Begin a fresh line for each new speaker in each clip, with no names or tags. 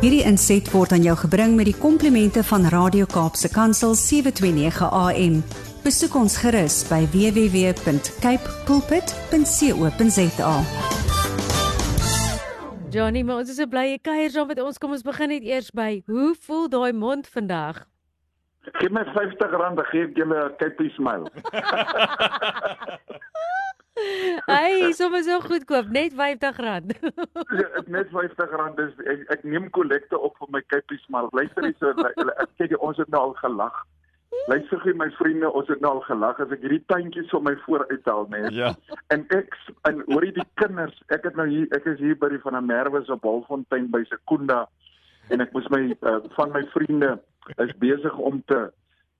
Hierdie inset word aan jou gebring met die komplimente van Radio Kaapse Kansel 729 AM. Besoek ons gerus by www.cape pulpit.co.za.
Johnny, maar ons is so bly jy kuier saam met ons. Kom ons begin net eers by hoe voel daai mond vandag?
Geef my R50 dan gee ek julle 'n kypie smile.
Hy, sommer so goedkoop, net R50.
Ja, ek net R50 dis ek, ek neem kollekte op vir my kypie smile. Luister hier so ek sê jy ons het nou al gelag. Luister gee my vriende, ons het nou al gelag as ek hierdie tuintjies op my vooruithaal net.
Ja.
En ek en hoor jy die kinders, ek het nou hier ek is hier by die van der Merwe se Balfontein by Sekunda en ek moes my uh, van my vriende is besig om te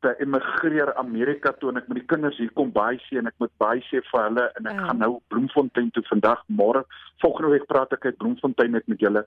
te emigreer Amerika toe en ek met die kinders hier kom baie sien en ek moet baie sê vir hulle en ek
Ja.
gaan nou Bloemfontein toe vandag môre volgende week praat ek uit Bloemfontein net met julle.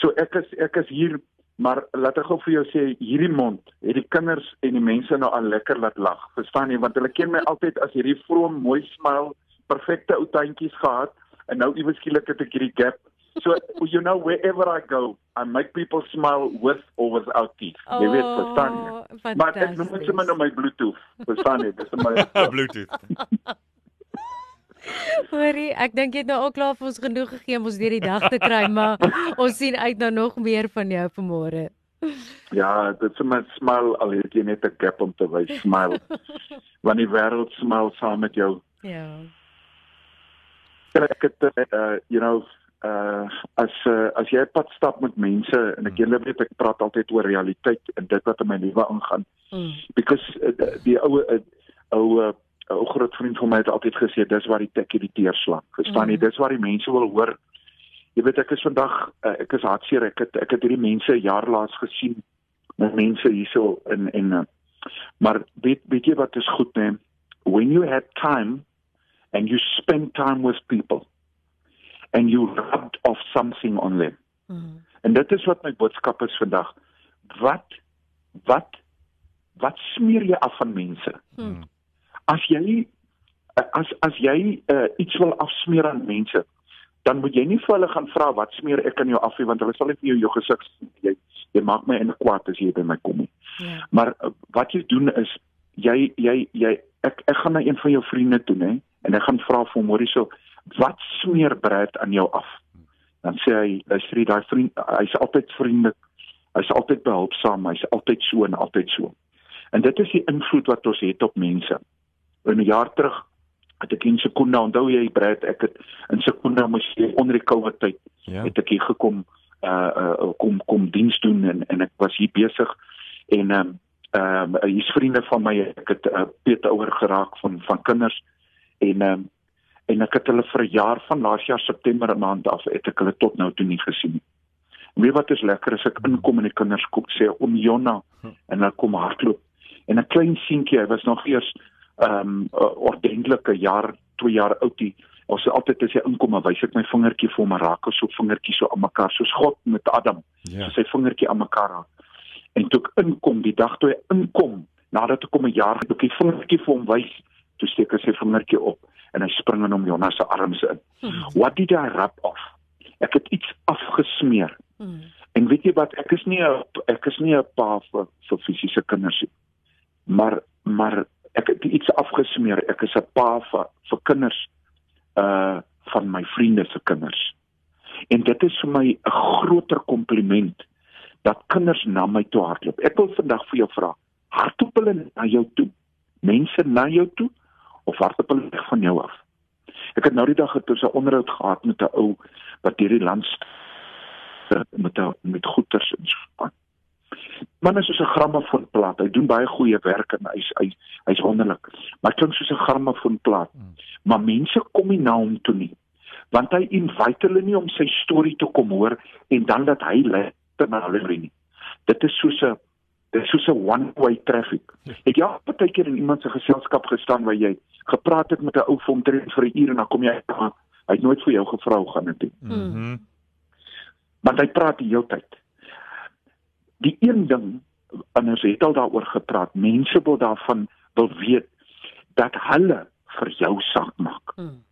So ek is ek is hier maar laat ek gou vir jou sê hierdie mond het die kinders en die mense nou al lekker laat lag. Verstaan jy want hulle ken my altyd as hierdie vroom mooi smile, perfekte ou tandjies gehad en nou iewes skielik het ek hierdie gap. So you know wherever I go, I make people smile with or without teeth. Jy weet, verstaan jy?
Oh,
Maar ek noem dit sommer nou my Bluetooth. Verstaan jy? Dis my
Bluetooth.
Hoorie, ek dink jy het nou al klaar vir ons genoeg gegee om ons deur die dag te kry, maar ons sien uit na nog meer van jou vanmôre.
Ja, dit is my smile al het jy net 'n gap om te wys smile. Want die wêreld smile saam met jou.
Ja.
ek het uh you know uh as uh, as jy pad stap met mense en ek julle weet ek praat altyd oor realiteit en dit wat in my lewe aangaan.
Mm.
because uh, die ou uh, ou uh, ou groot vriend van my het altyd gesê dis waar die tekkie die teer slaan. Verstaan jy?
Mhm.
dis waar die mense wil hoor. Jy weet ek is vandag uh, ek is hartseer. Ek het ek het hierdie mense jaar laas gesien met mense hierso in en uh, maar weet weet jy wat is goed nê when you have time and you spend time with people and you rubbed off something on them.
Mm.
En dit is wat my boodskap is vandag. Wat wat wat smeer jy af van mense?
Mm.
As jy as as jy uh, iets wil afsmeer aan mense, dan moet jy nie vir hulle gaan vra wat smeer ek aan jou af nie want hulle sal net vir jou jou gesig jy jy maak my in kwaad as jy by my kom nie.
Ja.
Maar uh, wat jy doen is jy jy jy ek ek gaan na een van jou vriende toe nê en ek gaan vra vir hom hoorie so wat smeer Brad aan jou af? Dan sê hy luister jy daai vriend hy's altyd vriendelik. Hy's altyd behulpsaam, hy's altyd so en altyd so. En dit is die invloed wat ons het op mense. In 'n jaar terug het ek in Sekunda onthou jy Brad ek het in Sekunda moes jy onder die COVID tyd
Ja.
het ek hier gekom uh, uh kom kom diens doen en en ek was hier besig en ehm um, ehm um, hier's vriende van my ek het uh, Peter ouer geraak van van kinders en ehm um, en ek het hulle vir 'n jaar van laas jaar September maand af het ek hulle tot nou toe nie gesien nie. Weet wat is lekker as ek inkom en die kinders kom sê om Jonna en hulle kom hardloop en 'n klein seentjie hy was nog eers ehm um, ordentlike jaar 2 jaar oud die ons altyd as hy inkom en wys ek my vingertjie vir hom raak ons so vingertjie so aan mekaar soos God met Adam
Ja.
so sy vingertjie aan mekaar raak. En toe ek inkom, die dag toe hy inkom, nadat ek hom 'n jaar toe ek die vingertjie vir hom wys, toe steek hy sy vingertjie op in hom Jonas se arms in. What did I rub off? Ek het iets afgesmeer.
Mm.
En weet jy wat, ek is nie 'n ek is nie 'n pa vir vir fisiese kinders nie. Maar maar ek het iets afgesmeer. Ek is 'n pa vir vir kinders uh van my vriende se kinders. En dit is vir my 'n groter kompliment dat kinders na my toe hardloop. Ek wil vandag vir jou vra, hardloop hulle na jou toe? Mense na jou toe of hardloop hulle weg van jou af? Ek het nou die dag het ons 'n onderhoud gehad met 'n ou wat deur die land met met goeters en so aan. Man is soos 'n grammofoonplaat. Hy doen baie goeie werk en hy's hy hy's wonderlik. Maar hy klink soos 'n grammofoonplaat. Maar mense kom nie na hom toe nie. Want hy invite hulle nie om sy storie te kom hoor en dan dat hy luister na hulle nie. Dit is soos 'n dit is soos 'n one way traffic. Het jy al baie keer in iemand se geselskap gestaan waar jy gepraat het met 'n ou vir omtrent vir 'n uur en dan kom jy uit hy het nooit vir jou gevra hoe gaan dit nie.
Mhm.
Want hy praat die hele tyd. Die een ding en ons het al daaroor gepraat, mense wil daarvan wil weet dat hulle vir jou saak maak.
Mm.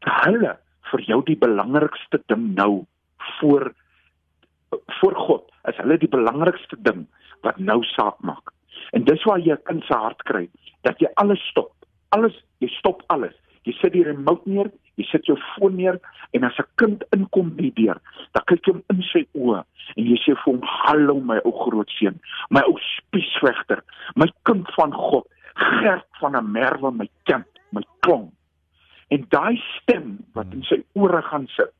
Hulle vir jou die belangrikste ding nou voor voor God. is hulle die belangrikste ding wat nou saak maak. En dis waar jy 'n kind se hart kry dat jy alles stop. Alles, jy stop alles. Jy sit die remote neer, jy sit jou foon neer en as 'n kind inkom by die deur, dan kyk jy hom in sy oë en jy sê vir hom: "Hallo my ou groot seun, my ou spiesvegter, my kind van God, Gert van 'n merwe my kind, my klong." En daai stem wat in sy ore gaan sit,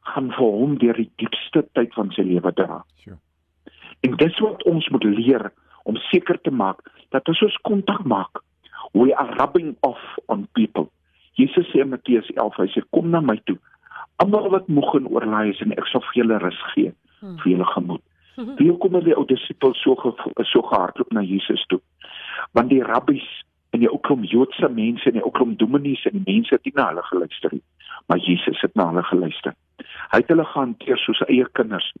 gaan vir hom deur die diepste tyd van sy lewe dra.
Sure.
En dis wat ons moet leer om seker te maak dat as ons kontak maak, we are rubbing off on people. Jesus sê in Matteus 11, hy sê kom na my toe. Almal wat moeg en oorlaai is en ek sal vir julle rus gee
Hmm.
vir julle gemoed. Wie kom die ou disippels so ge, so gehardloop na Jesus toe? Want die rabbies en die ou klomp Joodse mense en die ou klomp dominees en die mense het nie na hulle geluister nie, maar Jesus het na hulle geluister. Hy het hulle gehanteer soos eie kinders.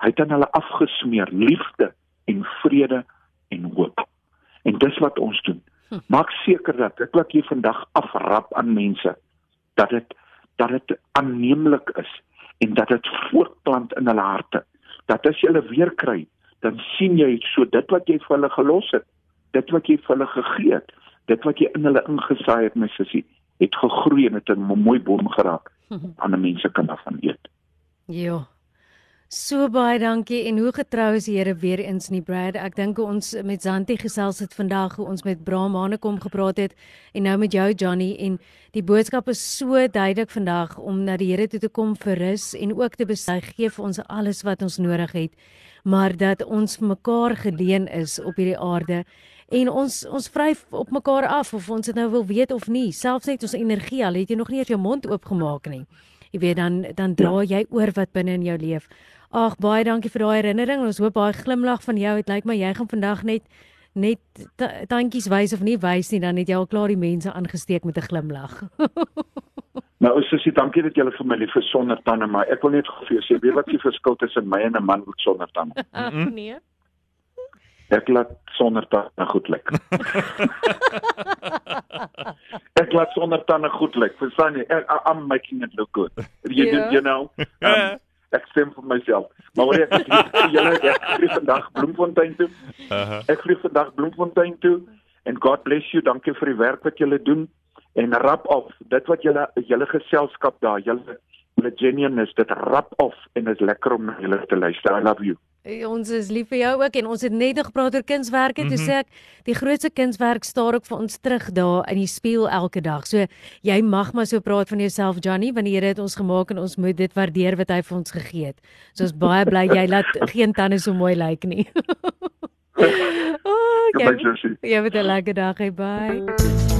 Hy het aan hulle afgesmeer liefde en vrede en hoop. En dis wat ons doen. Maak seker dat dit wat jy vandag afrap aan mense dat dit dat dit aanneemlik is en dat dit voortplant in hulle harte. Dat as jy hulle weer kry, dan sien jy so dit wat jy vir hulle gelos het, dit wat jy vir hulle gegee het, dit wat jy in hulle ingesaai het, my sussie, het gegroei en het 'n mooi boom geraak. Ander mense kan daarvan eet.
Ja. So baie dankie en hoe getrou is die Here weer eens nie Brad. Ek dink ons met Zanti gesels het vandag hoe ons met Bram Hanekom gepraat het en nou met jou Johnny en die boodskap is so duidelik vandag om na die Here toe te kom vir rus en ook te besig gee vir ons alles wat ons nodig het, maar dat ons mekaar geleen is op hierdie aarde en ons ons vryf op mekaar af of ons dit nou wil weet of nie. Selfs net ons energie al het jy nog nie eens jou mond oopgemaak nie. Jy weet dan dan dra jy oor wat binne in jou leef. Ag baie dankie vir daai herinnering. Ons hoop daai glimlag van jou, dit lyk my jy gaan vandag net net ta- tandjies wys of nie wys nie, dan het jy al klaar die mense aangesteek met 'n glimlag.
Nou is dit dankie dat jy vir my lief vir sonder tande, maar ek wil net vir jou sê, weet wat die verskil tussen my en 'n man met sonder tande?
Ag nee.
Ek laat sonder tande goed lyk. ek laat sonder tande goed lyk. Verstaan jy? Ek, I- I'm making it look good. You,
Ja.
you, you know. Um, ek stem vir myself. Maar wat ek julle ek vlieg vandag Bloemfontein toe.
Uh-huh.
Ek vlieg vandag Bloemfontein toe en God bless you. Dankie vir die werk wat julle doen en rap af. Dit wat julle julle geselskap daar, julle julle genuineness, dit rap af en dit is lekker om na julle te luister. I love you.
Eh, Ons is lief vir jou ook en ons het net nog gepraat oor kunswerke. Toe sê ek die grootste kunswerk staar ook vir ons terug daar in die spieël elke dag. So jy mag maar so praat van jouself Johnny, want die Here het ons gemaak en ons moet dit waardeer wat hy vir ons gegee het. So ons baie bly jy laat geen tande so mooi lyk nie. oh,
Goodbye,
okay.
Josie.
Jy het 'n lekker dag, hey, bye.